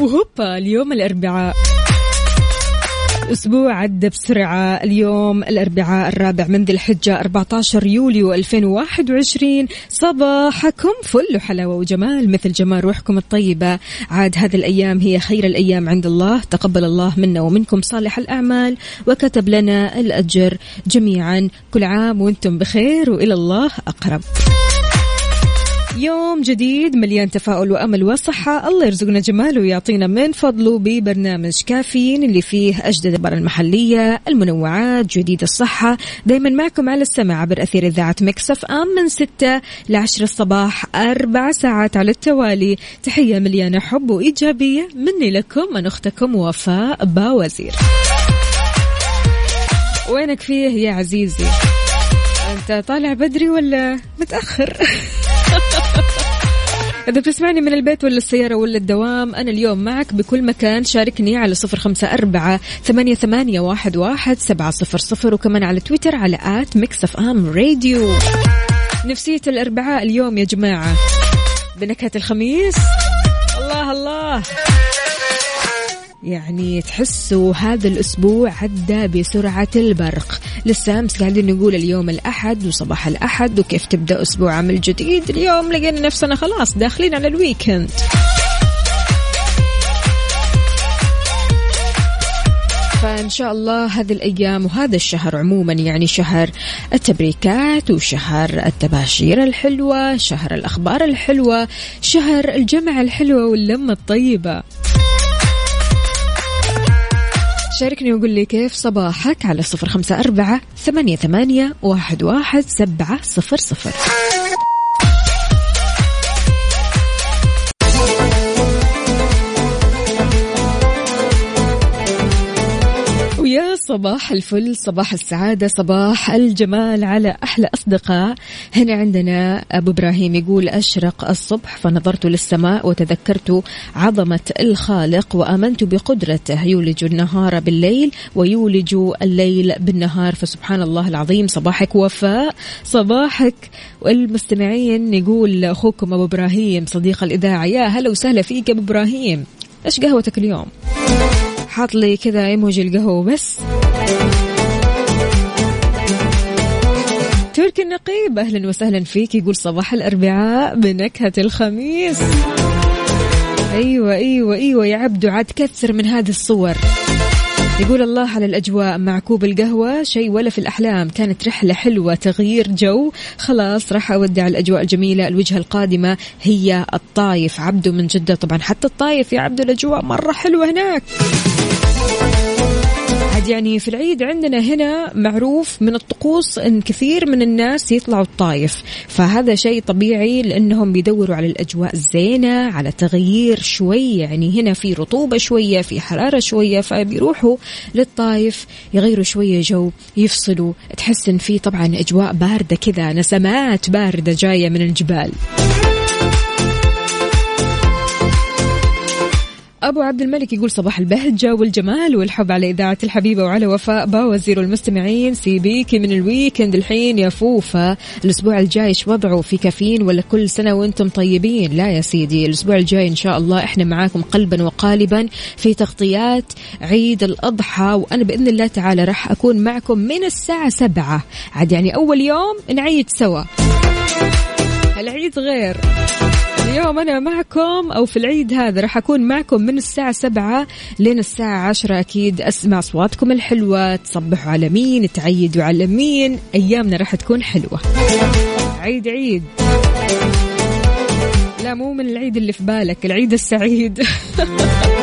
وهوبا اليوم الأربعاء. أسبوع عدى بسرعة. اليوم الأربعاء الرابع من ذي الحجة 14 يوليو 2021 صباحكم فل وحلاوة وجمال مثل جمال روحكم الطيبة. عاد هذه الأيام هي خير الأيام عند الله. تقبل الله منا ومنكم صالح الأعمال وكتب لنا الأجر جميعا. كل عام وأنتم بخير وإلى الله أقرب. يوم جديد مليان تفاؤل وأمل وصحة. الله يرزقنا جماله ويعطينا من فضله ببرنامج كافيين اللي فيه أجدد الأخبار المحلية المنوعات جديد الصحة. دائما معكم على السمع عبر أثير إذاعة مكسف أم من 6 ل 10 الصباح أربع ساعات على التوالي. تحية مليانة حب وإيجابية مني لكم من أختكم وفاء باوزير. وينك فيه يا عزيزي؟ أنت طالع بدري ولا متأخر؟ إذا بتسمعني من البيت ولا السيارة ولا الدوام أنا اليوم معك بكل مكان. شاركني على صفر خمسة أربعة ثمانية, ثمانية واحد, واحد سبعة صفر صفر وكمان على تويتر على at Mix FM Radio. نفسية الأربعاء اليوم يا جماعة بنكهة الخميس. الله الله. يعني تحسوا هذا الأسبوع عدى بسرعة البرق. لسه أمس قاعدين نقول اليوم الأحد وصباح الأحد وكيف تبدأ أسبوع عمل جديد. اليوم لقينا نفسنا خلاص داخلين على الويكند. فإن شاء الله هذه الأيام وهذا الشهر عموما يعني شهر التبريكات وشهر التباشير الحلوة شهر الأخبار الحلوة شهر الجمع الحلوة واللمة الطيبة. شاركني وقول لي كيف صباحك على صفر خمسة أربعة ثمانية, ثمانية واحد, واحد سبعة صفر صفر. صباح الفل صباح السعادة صباح الجمال على أحلى أصدقاء. هنا عندنا أبو إبراهيم يقول أشرق الصبح فنظرت للسماء وتذكرت عظمة الخالق وآمنت بقدرته. يولج النهار بالليل ويولج الليل بالنهار. فسبحان الله العظيم صباحك وفاء. صباحك والمستمعين يقول أخوكم أبو إبراهيم صديق الإذاعة. يا هلا وسهلا فيك أبو إبراهيم. إيش قهوتك اليوم؟ حاط لي كذا إيموجي القهوة بس. تركي النقيب. أهلا وسهلا فيك. يقول صباح الأربعاء بنكهة الخميس. أيوه أيوه أيوه يا عبدو عاد كثر من هذه الصور. يقول الله على الأجواء مع كوب القهوة. شيء ولا في الأحلام. كانت رحلة حلوة تغيير جو. خلاص راح أودع الأجواء الجميلة. الوجهة القادمة هي الطايف. عبدو من جدة طبعا حتى الطايف يا عبدو الأجواء مرة حلوة هناك. يعني في العيد عندنا هنا معروف من الطقوس إن كثير من الناس يطلعوا الطايف. فهذا شيء طبيعي لأنهم بيدوروا على الأجواء الزينة على تغيير شوي. يعني هنا في رطوبة شوية في حرارة شوية فبيروحوا للطايف يغيروا شوية جو يفصلوا. تحس إن في طبعا أجواء باردة كذا نسمات باردة جاية من الجبال. أبو عبد الملك يقول صباح البهجة والجمال والحب على إذاعة الحبيبة وعلى وفاء باوزير المستمعين سيبيكي من ال weekend الحين يا فوفا. الأسبوع الجاي إيش وضعه؟ في كافيين ولا كل سنة وأنتم طيبين؟ لا يا سيدي الأسبوع الجاي إن شاء الله إحنا معاكم قلبا وقالبا في تغطيات عيد الأضحى وأنا بإذن الله تعالى راح أكون معكم من الساعة سبعة. عاد يعني أول يوم نعيد سوا. العيد غير. اليوم أنا معكم أو في العيد هذا راح أكون معكم من الساعة سبعة لين الساعة عشرة أكيد. أسمع أصواتكم الحلوة تصبحوا على مين تعيدوا على مين. أيامنا راح تكون حلوة. عيد عيد. لا مو من العيد اللي في بالك العيد السعيد.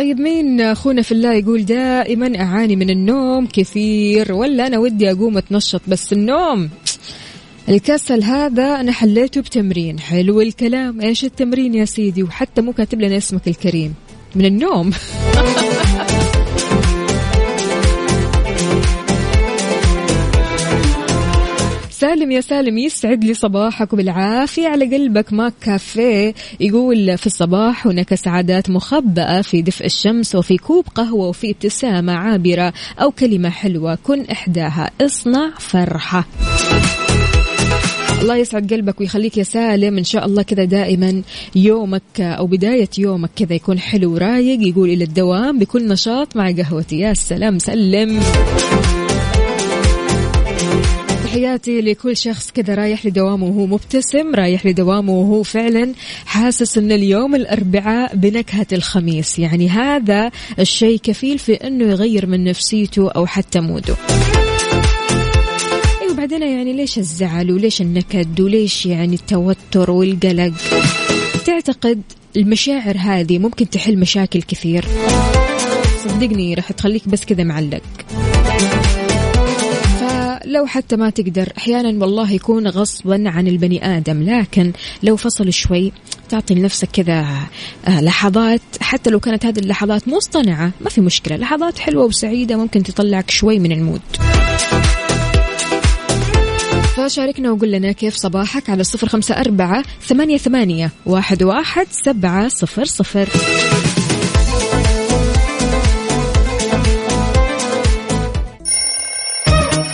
طيب مين أخونا في الله يقول دائما أعاني من النوم كثير ولا أنا ودي أقوم أتنشط بس النوم؟ الكسل هذا أنا حليته بتمرين. حلو الكلام. إيش التمرين يا سيدي؟ وحتى مو كاتب لنا اسمك الكريم. من النوم. سالم يا سالم يسعد لي صباحك وبالعافية على قلبك ماك كافيه. يقول في الصباح هناك سعادات مخبأة في دفء الشمس وفي كوب قهوة وفي ابتسامة عابرة أو كلمة حلوة كن إحداها. اصنع فرحة. الله يسعد قلبك ويخليك يا سالم. إن شاء الله كذا دائما يومك أو بداية يومك كذا يكون حلو ورايق. يقول إلى الدوام بكل نشاط مع قهوتي. يا سلام سلم. تحياتي لكل شخص كذا رايح لدوامه وهو مبتسم رايح لدوامه وهو فعلا حاسس ان اليوم الأربعاء بنكهة الخميس. يعني هذا الشيء كفيل في إنه يغير من نفسيته أو حتى موده. أيوه بعدين يعني ليش الزعل وليش النكد وليش يعني التوتر والقلق؟ تعتقد المشاعر هذه ممكن تحل مشاكل كثير. صدقني راح تخليك بس كذا معلق. فلو حتى ما تقدر أحيانا والله يكون غصبا عن البني آدم لكن لو فصل شوي تعطي لنفسك كذا آه، لحظات حتى لو كانت هذه اللحظات مصطنعة ما في مشكلة لحظات حلوة وسعيدة ممكن تطلعك شوي من المود. فشاركنا وقول لنا كيف صباحك على صفر خمسة أربعة ثمانية ثمانية واحد واحد سبعة صفر صفر.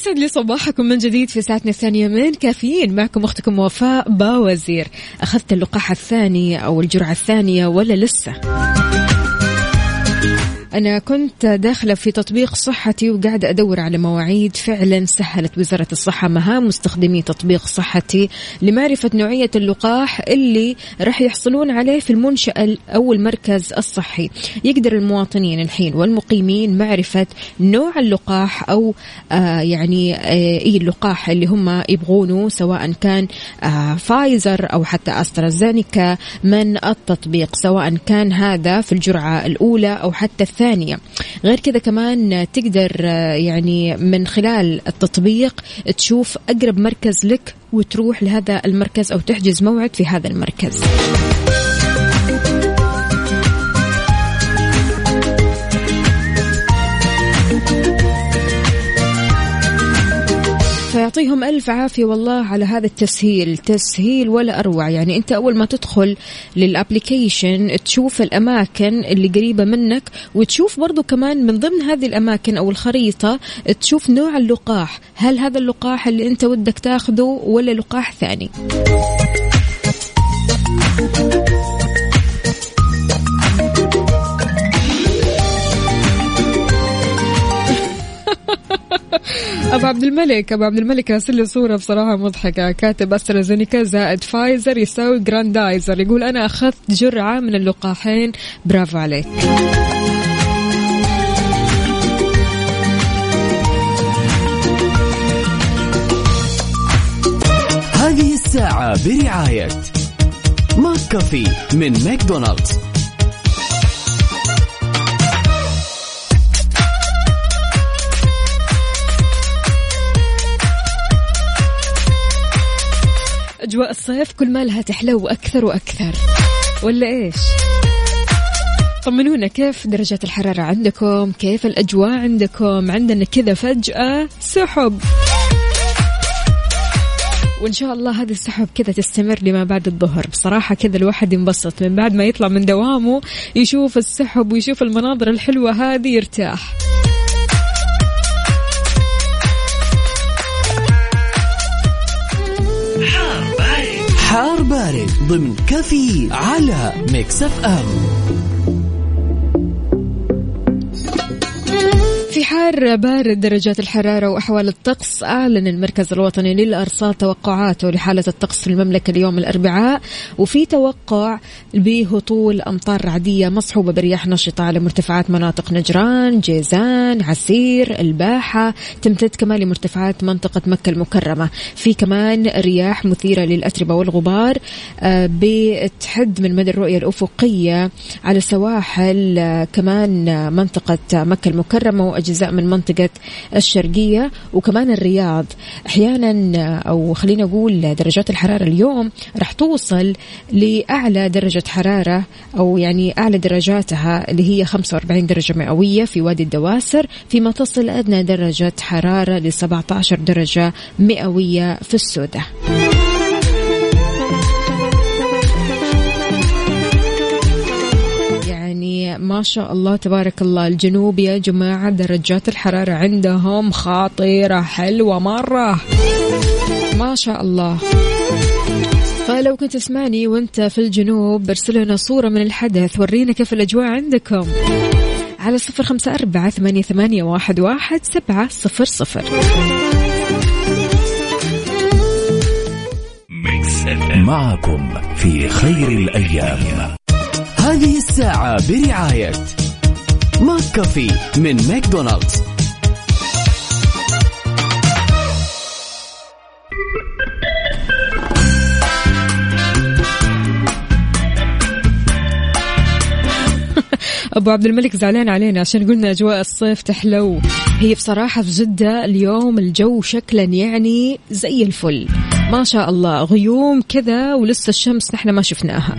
ويسعد لي صباحكم من جديد في ساعتنا الثانية من كافيين معكم أختكم وفاء باوزير أخذت اللقاح الثاني أو الجرعة الثانية ولا لسه؟ أنا كنت داخلة في تطبيق صحتي وقاعدة أدور على مواعيد. فعلا سهلت وزارة الصحة مهام مستخدمي تطبيق صحتي لمعرفة نوعية اللقاح اللي راح يحصلون عليه في المنشأة أو المركز الصحي. يقدر المواطنين الحين والمقيمين معرفة نوع اللقاح أو آه يعني آه إيه اللقاح اللي هم يبغونه سواء كان آه فايزر أو حتى أسترازينيكا من التطبيق سواء كان هذا في الجرعة الأولى أو حتى الثانية. غير كذا كمان تقدر آه، يعني من خلال التطبيق تشوف أقرب مركز لك وتروح لهذا المركز أو تحجز موعد في هذا المركز. فيعطيهم ألف عافية والله على هذا التسهيل. تسهيل ولا أروع. يعني أنت أول ما تدخل للأبليكيشن تشوف الأماكن اللي قريبة منك وتشوف برضو كمان من ضمن هذه الأماكن أو الخريطة تشوف نوع اللقاح. هل هذا اللقاح اللي أنت ودك تاخذه ولا لقاح ثاني؟ ابو عبد الملك أبو عبد الملك راسل لي صورة بصراحة مضحكة. كاتب أسترازينيكا زائد فايزر يساوي جراندايزر. يقول أنا أخذت جرعة من اللقاحين. برافو عليك. هذه الساعة برعاية McCafé من ماكدونالدز. أجواء الصيف كل ما لها تحلو أكثر وأكثر. ولا إيش؟ طمنونا كيف درجات الحرارة عندكم؟ كيف الأجواء عندكم؟ عندنا كذا فجأة سحب. وإن شاء الله هذه السحب كذا تستمر لما بعد الظهر. بصراحة كذا الواحد ينبسط من بعد ما يطلع من دوامه يشوف السحب ويشوف المناظر الحلوة هذه يرتاح. بارد ضمن كافيين على Mix FM. حار بارد درجات الحرارة وأحوال الطقس أعلن المركز الوطني للأرصاد توقعاته لحالة الطقس في المملكة اليوم الأربعاء وفي توقع بهطول أمطار رعدية مصحوبة برياح نشطة على مرتفعات مناطق نجران جيزان عسير الباحة تمتد كمان لمرتفعات منطقة مكة المكرمة. في كمان رياح مثيرة للأتربة والغبار آه، بتحد من مدى الرؤية الأفقية على سواحل آه، كمان منطقة مكة المكرمة وأجزاء من منطقة الشرقية وكمان الرياض. أحيانا أو خلينا أقول درجات الحرارة اليوم راح توصل لأعلى درجة حرارة أو يعني أعلى درجاتها اللي هي 45 درجة مئوية في وادي الدواسر فيما تصل أدنى درجة حرارة ل 17 درجة مئوية في السودة. ما شاء الله تبارك الله. الجنوب يا جماعة درجات الحرارة عندهم خطيرة حلوة مرة. ما شاء الله. فلو كنت تسمعني وانت في الجنوب برسل لنا صورة من الحدث ورينا كيف الأجواء عندكم. على صفر خمسة أربعة ثمانية, ثمانية واحد, واحد سبعة صفر صفر. معكم في خير الأيام. هذه الساعة برعاية McCafé من ماكدونالدز. أبو عبد الملك زعلان علينا عشان قلنا أجواء الصيف تحلو. هي بصراحة في جدة اليوم الجو شكلا يعني زي الفل. ما شاء الله غيوم كذا ولسه الشمس نحن ما شفناها.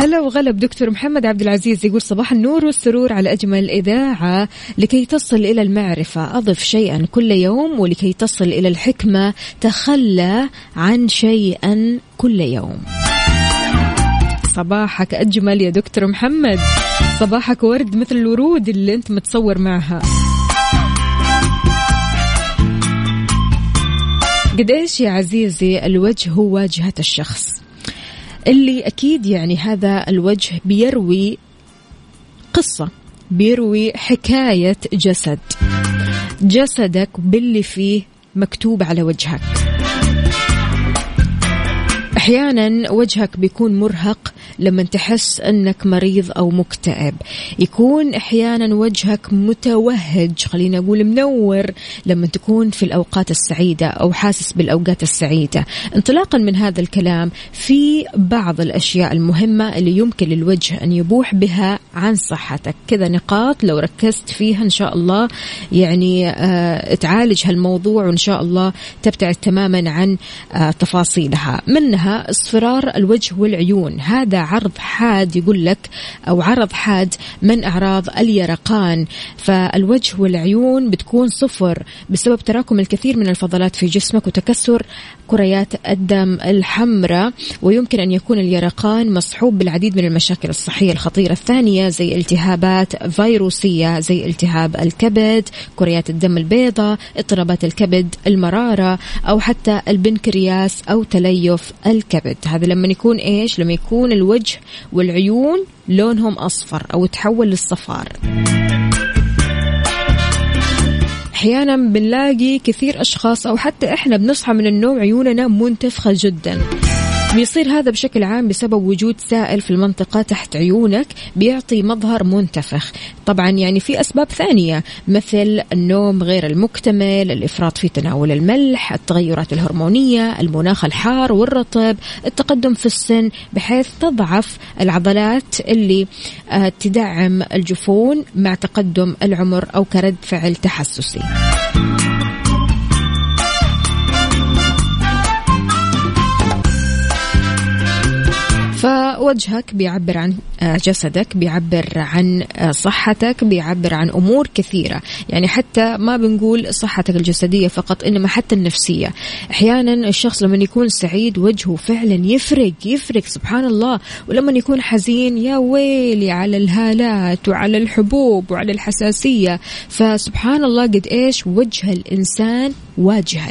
هلا وغلب دكتور محمد عبد العزيز يقول صباح النور والسرور على أجمل إذاعة لكي تصل إلى المعرفة. أضف شيئا كل يوم ولكي تصل إلى الحكمة. تخلى عن شيئا كل يوم. صباحك أجمل يا دكتور محمد. صباحك ورد مثل الورود اللي أنت متصور معها. قد إيش يا عزيزي الوجه هو واجهة الشخص؟ اللي أكيد يعني هذا الوجه بيروي قصة بيروي حكاية جسد. جسدك باللي فيه مكتوب على وجهك. أحيانا وجهك بيكون مرهق لما تحس أنك مريض أو مكتئب. يكون أحيانا وجهك متوهج خلينا أقول منور لما تكون في الأوقات السعيدة أو حاسس بالأوقات السعيدة. انطلاقا من هذا الكلام في بعض الأشياء المهمة اللي يمكن للوجه أن يبوح بها عن صحتك. كذا نقاط لو ركزت فيها إن شاء الله يعني آه تعالج هالموضوع وإن شاء الله تبتعد تماما عن آه تفاصيلها. منها اصفرار الوجه والعيون. هذا عرض حاد يقول لك أو عرض حاد من أعراض اليرقان. فالوجه والعيون بتكون صفر بسبب تراكم الكثير من الفضلات في جسمك وتكسر كريات الدم الحمراء ويمكن أن يكون اليرقان مصحوب بالعديد من المشاكل الصحية الخطيرة. الثانية زي التهابات فيروسية زي التهاب الكبد كريات الدم البيضاء اضطرابات الكبد المرارة أو حتى البنكرياس أو تليف الكبد. هذا لما يكون إيش؟ لما يكون الوجه والعيون لونهم أصفر أو تحول للصفار. أحيانا بنلاقي كثير أشخاص أو حتى إحنا بنصحى من النوم عيوننا منتفخة جدا. بيصير هذا بشكل عام بسبب وجود سائل في المنطقة تحت عيونك بيعطي مظهر منتفخ. طبعا يعني في أسباب ثانية مثل النوم غير المكتمل الإفراط في تناول الملح التغيرات الهرمونية المناخ الحار والرطب التقدم في السن بحيث تضعف العضلات اللي آه، تدعم الجفون مع تقدم العمر أو كرد فعل تحسسي. فوجهك بيعبر عن آه، جسدك بيعبر عن آه، صحتك بيعبر عن أمور كثيرة. يعني حتى ما بنقول صحتك الجسدية فقط إنما حتى النفسية. أحيانا الشخص لما يكون سعيد وجهه فعلا يفرق يفرق سبحان الله. ولما يكون حزين يا ويلي على الهالات وعلى الحبوب وعلى الحساسية. فسبحان الله قد إيش؟ وجه الإنسان واجهة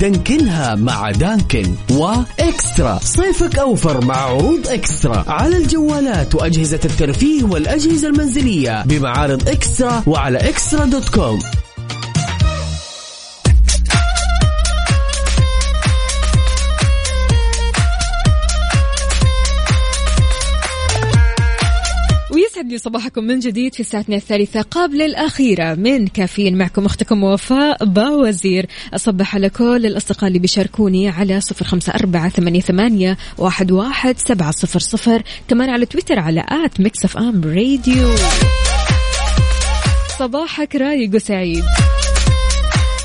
دانكنها مع دانكن وإكسترا. صيفك أوفر مع عروض إكسترا. على الجوالات وأجهزة الترفيه والأجهزة المنزلية بمعارض إكسترا وعلى إكسترا دوت كوم. ويسعد لي صباحكم من جديد في ساعتنا الثالثة قبل الأخيرة. من كافيين معكم أختكم وفاء باوزير. أصبح على كل الأصدقاء اللي بيشاركوني على صفر خمسة أربعة ثمانية واحد, واحد سبعة صفر صفر. كمان على تويتر على at Mix FM Radio. صباحك رايق وسعيد.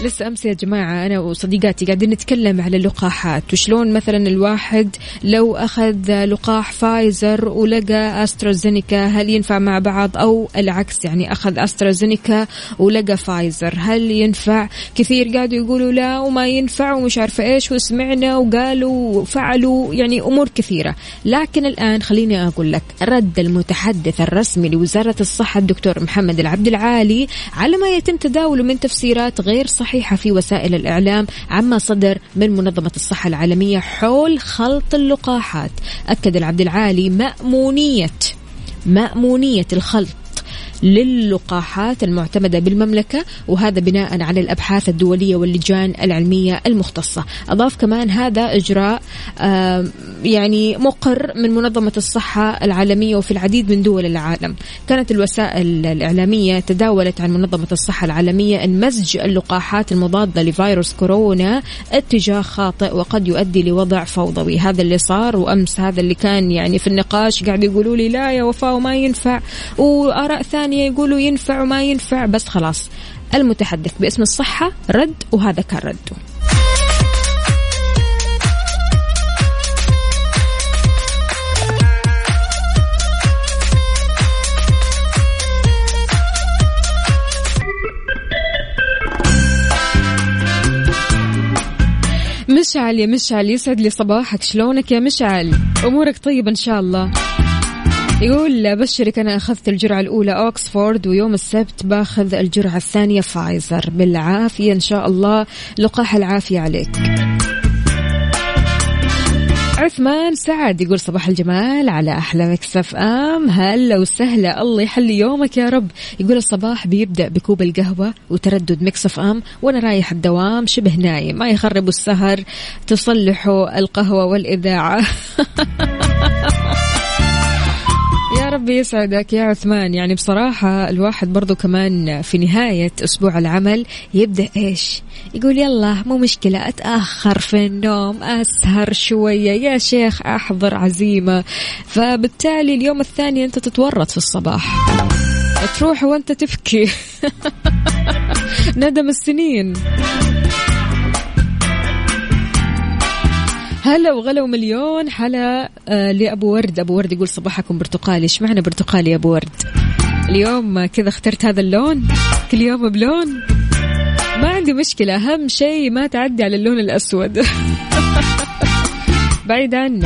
لسه أمس يا جماعة أنا وصديقاتي قاعدين نتكلم على اللقاحات وشلون مثلا الواحد لو أخذ لقاح فايزر ولقى أسترازينيكا هل ينفع مع بعض؟ أو العكس يعني أخذ أسترازينيكا ولقى فايزر هل ينفع؟ كثير قاعدوا يقولوا لا وما ينفع ومش عارفة إيش وسمعنا وقالوا وفعلوا يعني أمور كثيرة. لكن الآن خليني أقول لك رد المتحدث الرسمي لوزارة الصحة الدكتور محمد العبد العالي على ما يتم تداوله من تفسيرات غير صحيحة. في وسائل الإعلام عما صدر من منظمة الصحة العالمية حول خلط اللقاحات. أكد العبد العالي مامونيه مأمونية الخلط. للقاحات المعتمدة بالمملكة وهذا بناء على الأبحاث الدولية واللجان العلمية المختصة. أضاف كمان هذا إجراء يعني مقر من منظمة الصحة العالمية وفي العديد من دول العالم. كانت الوسائل الإعلامية تداولت عن منظمة الصحة العالمية أن مزج اللقاحات المضادة لفيروس كورونا اتجاه خاطئ وقد يؤدي لوضع فوضوي. هذا اللي صار وأمس هذا اللي كان يعني في النقاش قاعد يقولوا لي لا يا وفاء وما ينفع. وآراء ثانية يقولوا ينفع وما ينفع بس خلاص. المتحدث باسم الصحة رد وهذا كان رده مشعل يا مشعل يسعد لي صباحك. شلونك يا مشعل؟ أمورك طيبة إن شاء الله. يقول ابشرك أنا أخذت الجرعة الأولى أوكسفورد ويوم السبت باخذ الجرعة الثانية فايزر. بالعافية إن شاء الله لقاح العافية عليك. عثمان سعد يقول صباح الجمال على أحلى Mix FM. هلا وسهلا الله يحلي يومك يا رب. يقول الصباح بيبدأ بكوب القهوة وتردد Mix FM وأنا رايح الدوام شبه نايم. ما يخربوا السهر تصلحوا القهوة والإذاعة. يا رب يسعدك يا عثمان. يعني بصراحة الواحد برضو كمان في نهاية أسبوع العمل يبدأ إيش؟ يقول يلا مو مشكلة أتأخر في النوم أسهر شوية. يا شيخ أحضر عزيمة. فبالتالي اليوم الثاني أنت تتورط في الصباح. تروح وأنت تبكي. ندم السنين. هلا وغلا ومليون حلا آه لأبو ورد. أبو ورد يقول صباحكم برتقالي. إيش معنى برتقالي يا أبو ورد؟ اليوم كذا اخترت هذا اللون؟ كل يوم بلون؟ ما عندي مشكلة. أهم شيء ما تعدي على اللون الأسود. بعيد عنك.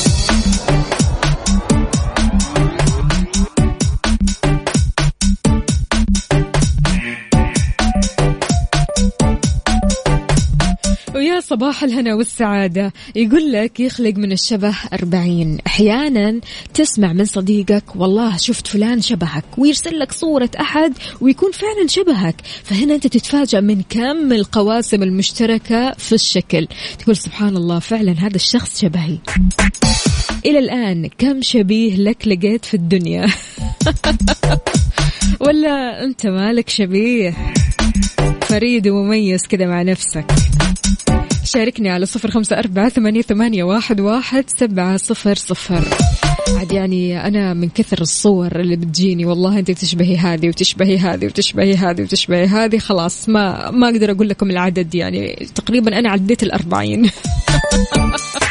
ويا صباح الهنا والسعادة. يقول لك يخلق من الشبه أربعين. أحيانا تسمع من صديقك والله شفت فلان شبهك. ويرسل لك صورة أحد ويكون فعلا شبهك. فهنا أنت تتفاجأ من كم القواسم المشتركة في الشكل. تقول سبحان الله فعلا هذا الشخص شبهي. إلى الآن كم شبيه لك لقيت في الدنيا؟ ولا أنت مالك شبيه؟ فريد ومميز كذا مع نفسك. شاركني على صفر خمسة أربعة ثمانية, ثمانية واحد, واحد سبعة صفر صفر. عاد يعني أنا من كثر الصور اللي بتجيني والله أنت تشبهي هذه وتشبهي هذه وتشبهي هذه وتشبهي هذه خلاص ما ما أقدر أقول لكم العدد يعني تقريبا أنا عديت الأربعين.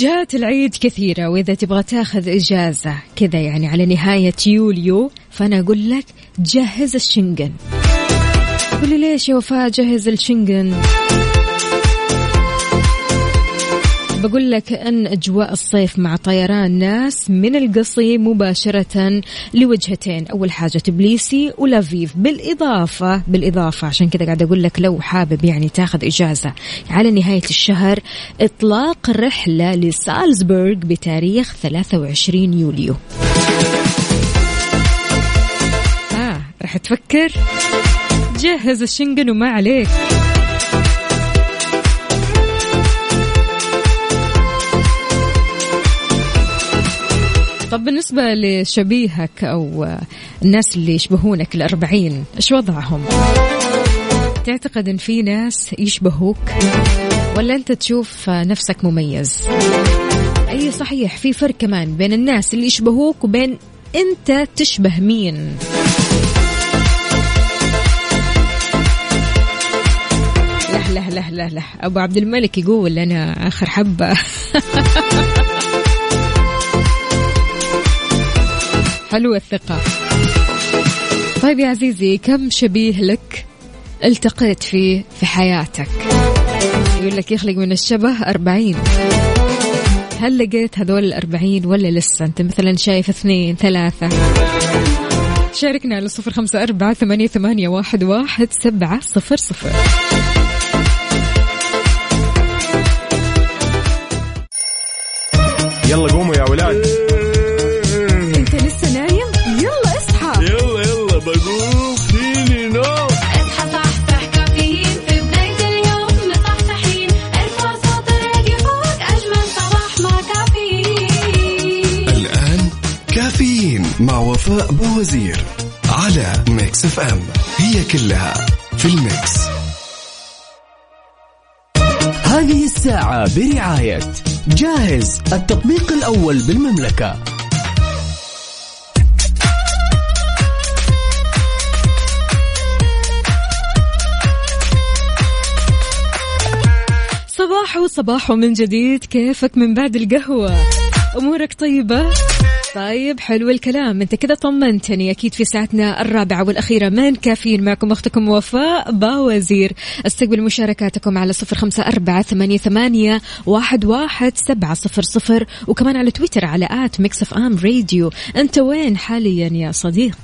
وجهات العيد كثيرة وإذا تبغى تاخذ إجازة كذا يعني على نهاية يوليو فأنا أقول لك جهز الشنغن. قولي ليش يا وفاء جهز الشنغن؟ بقول لك أن أجواء الصيف مع طيران ناس من القصيم مباشرة لوجهتين. أول حاجة تبليسي ولافيف. بالإضافة بالإضافة عشان كذا قاعد أقول لك لو حابب يعني تاخذ إجازة على نهاية الشهر إطلاق رحلة لسالزبورغ بتاريخ 23 يوليو. آه راح تفكر؟ جهز الشنغن وما عليك. طب بالنسبة لشبيهك أو الناس اللي يشبهونك الأربعين إيش وضعهم؟ تعتقد أن في ناس يشبهوك ولا أنت تشوف نفسك مميز؟ أي صحيح في فرق كمان بين الناس اللي يشبهوك وبين أنت تشبه مين؟ لا لا لا لا أبو عبد الملك يقول أنا آخر حبة حلوة الثقة. طيب يا عزيزي كم شبيه لك التقيت فيه في حياتك؟ يقول لك يخلق من الشبه أربعين. هل لقيت هذول الأربعين ولا لسه؟ أنت مثلا شايف اثنين ثلاثة. شاركنا على صفر خمسة أربعة ثمانية, ثمانية واحد, واحد سبعة صفر صفر. يلا قوموا يا ولاد. وفاء باوزير على Mix FM. هي كلها في ال Mix. هذه الساعة برعاية جاهز التطبيق الأول بالمملكة. صباح وصباح من جديد. كيفك من بعد القهوة؟ أمورك طيبة؟ طيب حلو الكلام. انت كذا طمنتني. أكيد في ساعتنا الرابعة والأخيرة. من كافيين معكم أختكم وفاء باوزير. استقبل مشاركاتكم على صفر خمسة أربعة ثمانية, ثمانية واحد, واحد سبعة صفر صفر. وكمان على تويتر على at Mix FM Radio. أنت وين حاليا يا صديق؟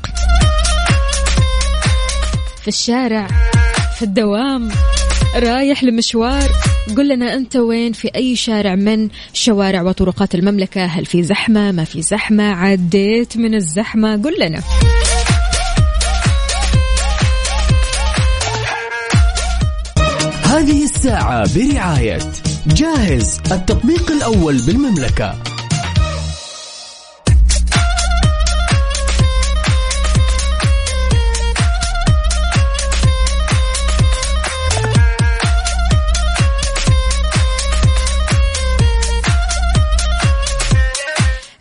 في الشارع في الدوام. رايح لمشوار. قل لنا أنت وين في أي شارع من شوارع وطرقات المملكة؟ هل في زحمة؟ ما في زحمة؟ عديت من الزحمة. قل لنا. هذه الساعة برعاية جاهز التطبيق الأول بالمملكة.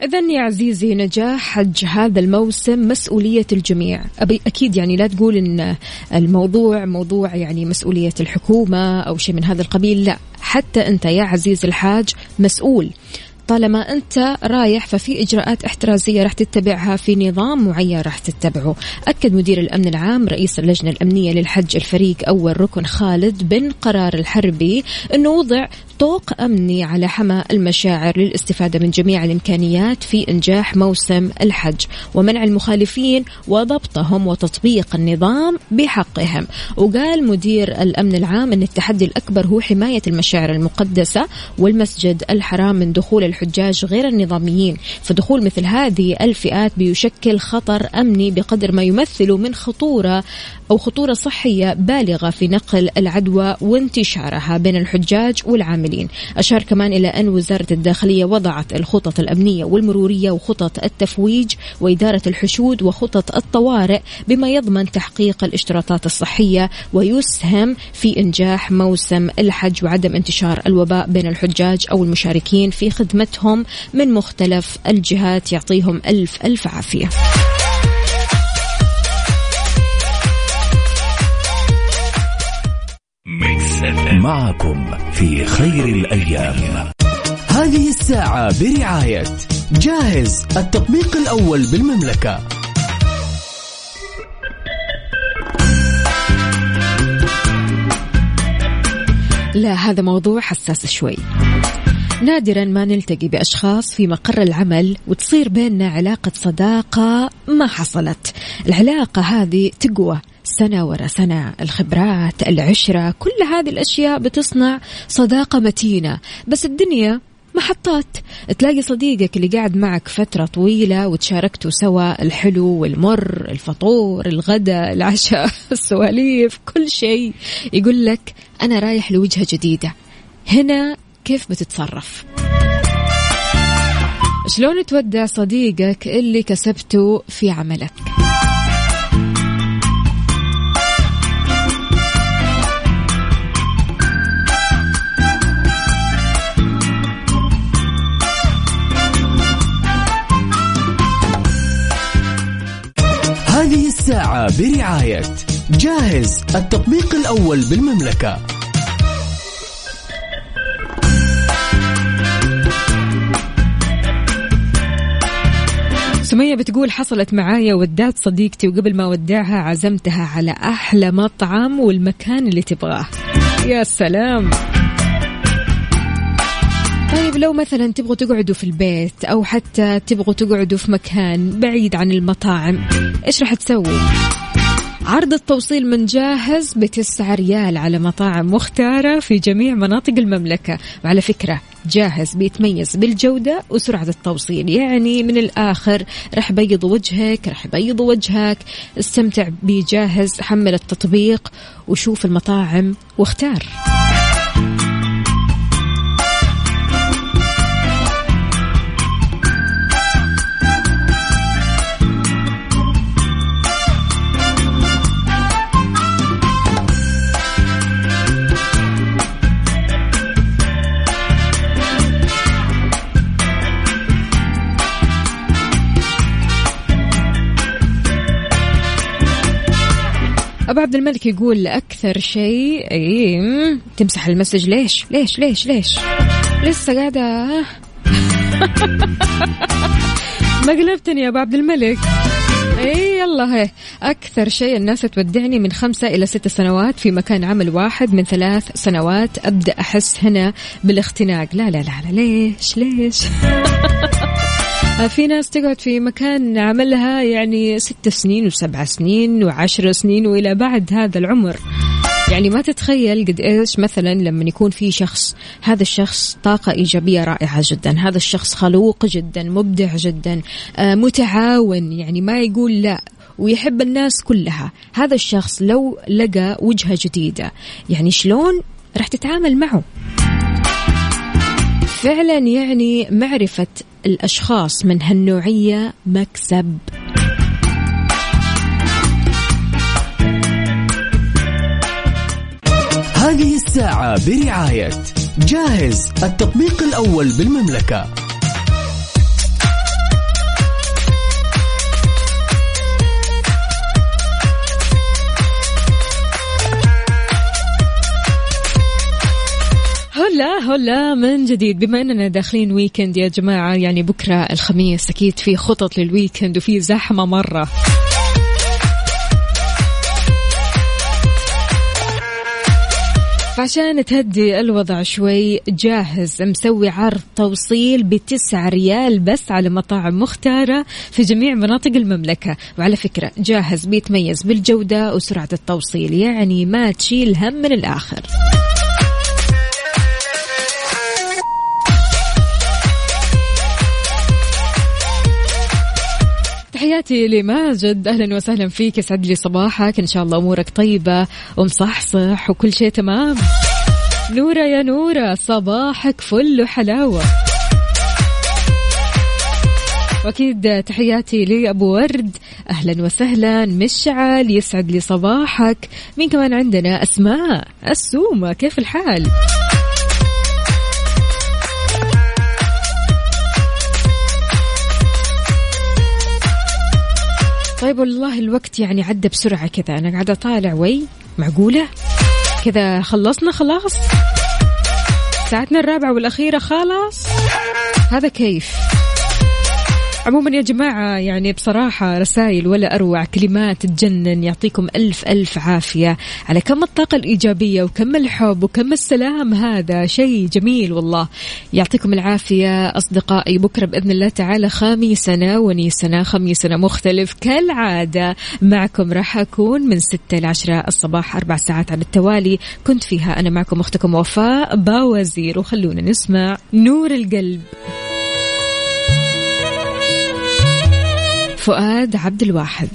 إذا يا عزيزي نجاح حج هذا الموسم مسؤولية الجميع. أبي أكيد يعني لا تقول إن الموضوع موضوع يعني مسؤولية الحكومة أو شيء من هذا القبيل لا. حتى أنت يا عزيز الحاج مسؤول. طالما أنت رايح ففي إجراءات احترازية راح تتبعها في نظام معين راح تتبعه. أكد مدير الأمن العام رئيس اللجنة الأمنية للحج الفريق أول ركن خالد بن قرار الحربي أنه وضع طوق أمني على حمى المشاعر للاستفادة من جميع الإمكانيات في إنجاح موسم الحج ومنع المخالفين وضبطهم وتطبيق النظام بحقهم. وقال مدير الأمن العام أن التحدي الأكبر هو حماية المشاعر المقدسة والمسجد الحرام من دخول الحجاج غير النظاميين. فدخول مثل هذه الفئات بيشكل خطر أمني بقدر ما يمثل من خطورة أو خطورة صحية بالغة في نقل العدوى وانتشارها بين الحجاج والعاملين. أشار كمان إلى أن وزارة الداخلية وضعت الخطط الأمنية والمرورية وخطط التفويج وإدارة الحشود وخطط الطوارئ بما يضمن تحقيق الاشتراطات الصحية ويسهم في إنجاح موسم الحج وعدم انتشار الوباء بين الحجاج أو المشاركين في خدمتهم من مختلف الجهات. يعطيهم ألف ألف عافية. معكم في خير الأيام. هذه الساعة برعاية جاهز التطبيق الأول بالمملكة. لا هذا موضوع حساس شوي. نادرا ما نلتقي بأشخاص في مقر العمل وتصير بيننا علاقة صداقة ما حصلت. العلاقة هذه تقوى. سنة ورا سنة الخبرات العشرة كل هذه الأشياء بتصنع صداقة متينة. بس الدنيا محطات. تلاقي صديقك اللي قاعد معك فترة طويلة وتشاركتوا سوا الحلو والمر الفطور الغداء العشاء السواليف كل شيء. يقول لك أنا رايح لوجهة جديدة. هنا كيف بتتصرف؟ شلون تودع صديقك اللي كسبته في عملك؟ الساعة برعاية جاهز التطبيق الأول بالمملكة. سمية بتقول حصلت معايا ودعت صديقتي وقبل ما ودعها عزمتها على أحلى مطعم والمكان اللي تبغاه. يا سلام! طيب لو مثلا تبغوا تقعدوا في البيت أو حتى تبغوا تقعدوا في مكان بعيد عن المطاعم إيش راح تسووا؟ عرض التوصيل من جاهز بتسعة ريال على مطاعم مختارة في جميع مناطق المملكة. وعلى فكرة جاهز بيتميز بالجودة وسرعة التوصيل. يعني من الآخر رح بيض وجهك رح بيض وجهك. استمتع بجاهز حمل التطبيق وشوف المطاعم واختار. أبو عبد الملك يقول أكثر شيء تمسح المسج ليش؟ ليش؟ ليش؟ ليش؟ لسه قاعدة. ما قلبتني يا أبو عبد الملك. إي يلا هي. أكثر شيء الناس تودعني من خمسة إلى ست سنوات في مكان عمل واحد من ثلاث سنوات. أبدأ أحس هنا بالاختناق. لا لا لا, لا ليش؟ ليش؟ في ناس تقعد في مكان عملها يعني ست سنين وسبع سنين وعشر سنين وإلى بعد هذا العمر. يعني ما تتخيل قد إيش مثلا لما يكون في شخص هذا الشخص طاقة إيجابية رائعة جدا هذا الشخص خلوق جدا مبدع جدا آه، متعاون يعني ما يقول لا ويحب الناس كلها. هذا الشخص لو لقى وجهة جديدة يعني شلون راح تتعامل معه؟ فعلا يعني معرفة الأشخاص من هالنوعية مكسب. هذه الساعة برعاية جاهز التطبيق الأول بالمملكة. هلا من جديد. بما أننا داخلين weekend يا جماعة يعني بكرة الخميس أكيد في خطط لل weekend وفي زحمة مرة. فعشان تهدي الوضع شوي جاهز مسوي عرض توصيل بتسعة ريال بس على مطاعم مختارة في جميع مناطق المملكة. وعلى فكرة جاهز بيتميز بالجودة وسرعة التوصيل يعني ما تشيل هم من الآخر. تحياتي لماجد أهلا وسهلا فيك. يسعد لي صباحك. إن شاء الله أمورك طيبة. ومصحصح وكل شيء تمام. نورة يا نورة صباحك فل وحلاوة. وأكيد تحياتي لأبو ورد. أهلا وسهلا. مشعل يسعد لي صباحك. مين كمان عندنا؟ أسماء. السومه كيف الحال؟ طيب والله الوقت يعني عدى بسرعة كذا. أنا قاعدة طالع وي معقولة؟ كذا خلصنا خلاص؟ ساعتنا الرابعة والأخيرة خلاص؟ هذا كيف؟ عموما يا جماعة يعني بصراحة رسائل ولا أروع كلمات تجنن يعطيكم ألف ألف عافية. على كم الطاقة الإيجابية وكم الحب وكم السلام هذا؟ شيء جميل والله. يعطيكم العافية أصدقائي بكرة بإذن الله تعالى خميسنا ونيسنا خميسنا مختلف كالعادة. معكم راح أكون من ستة لعشرة الصباح أربع ساعات على التوالي. كنت فيها أنا معكم أختكم وفاء باوزير. وخلونا نسمع نور القلب. فؤاد عبد الواحد.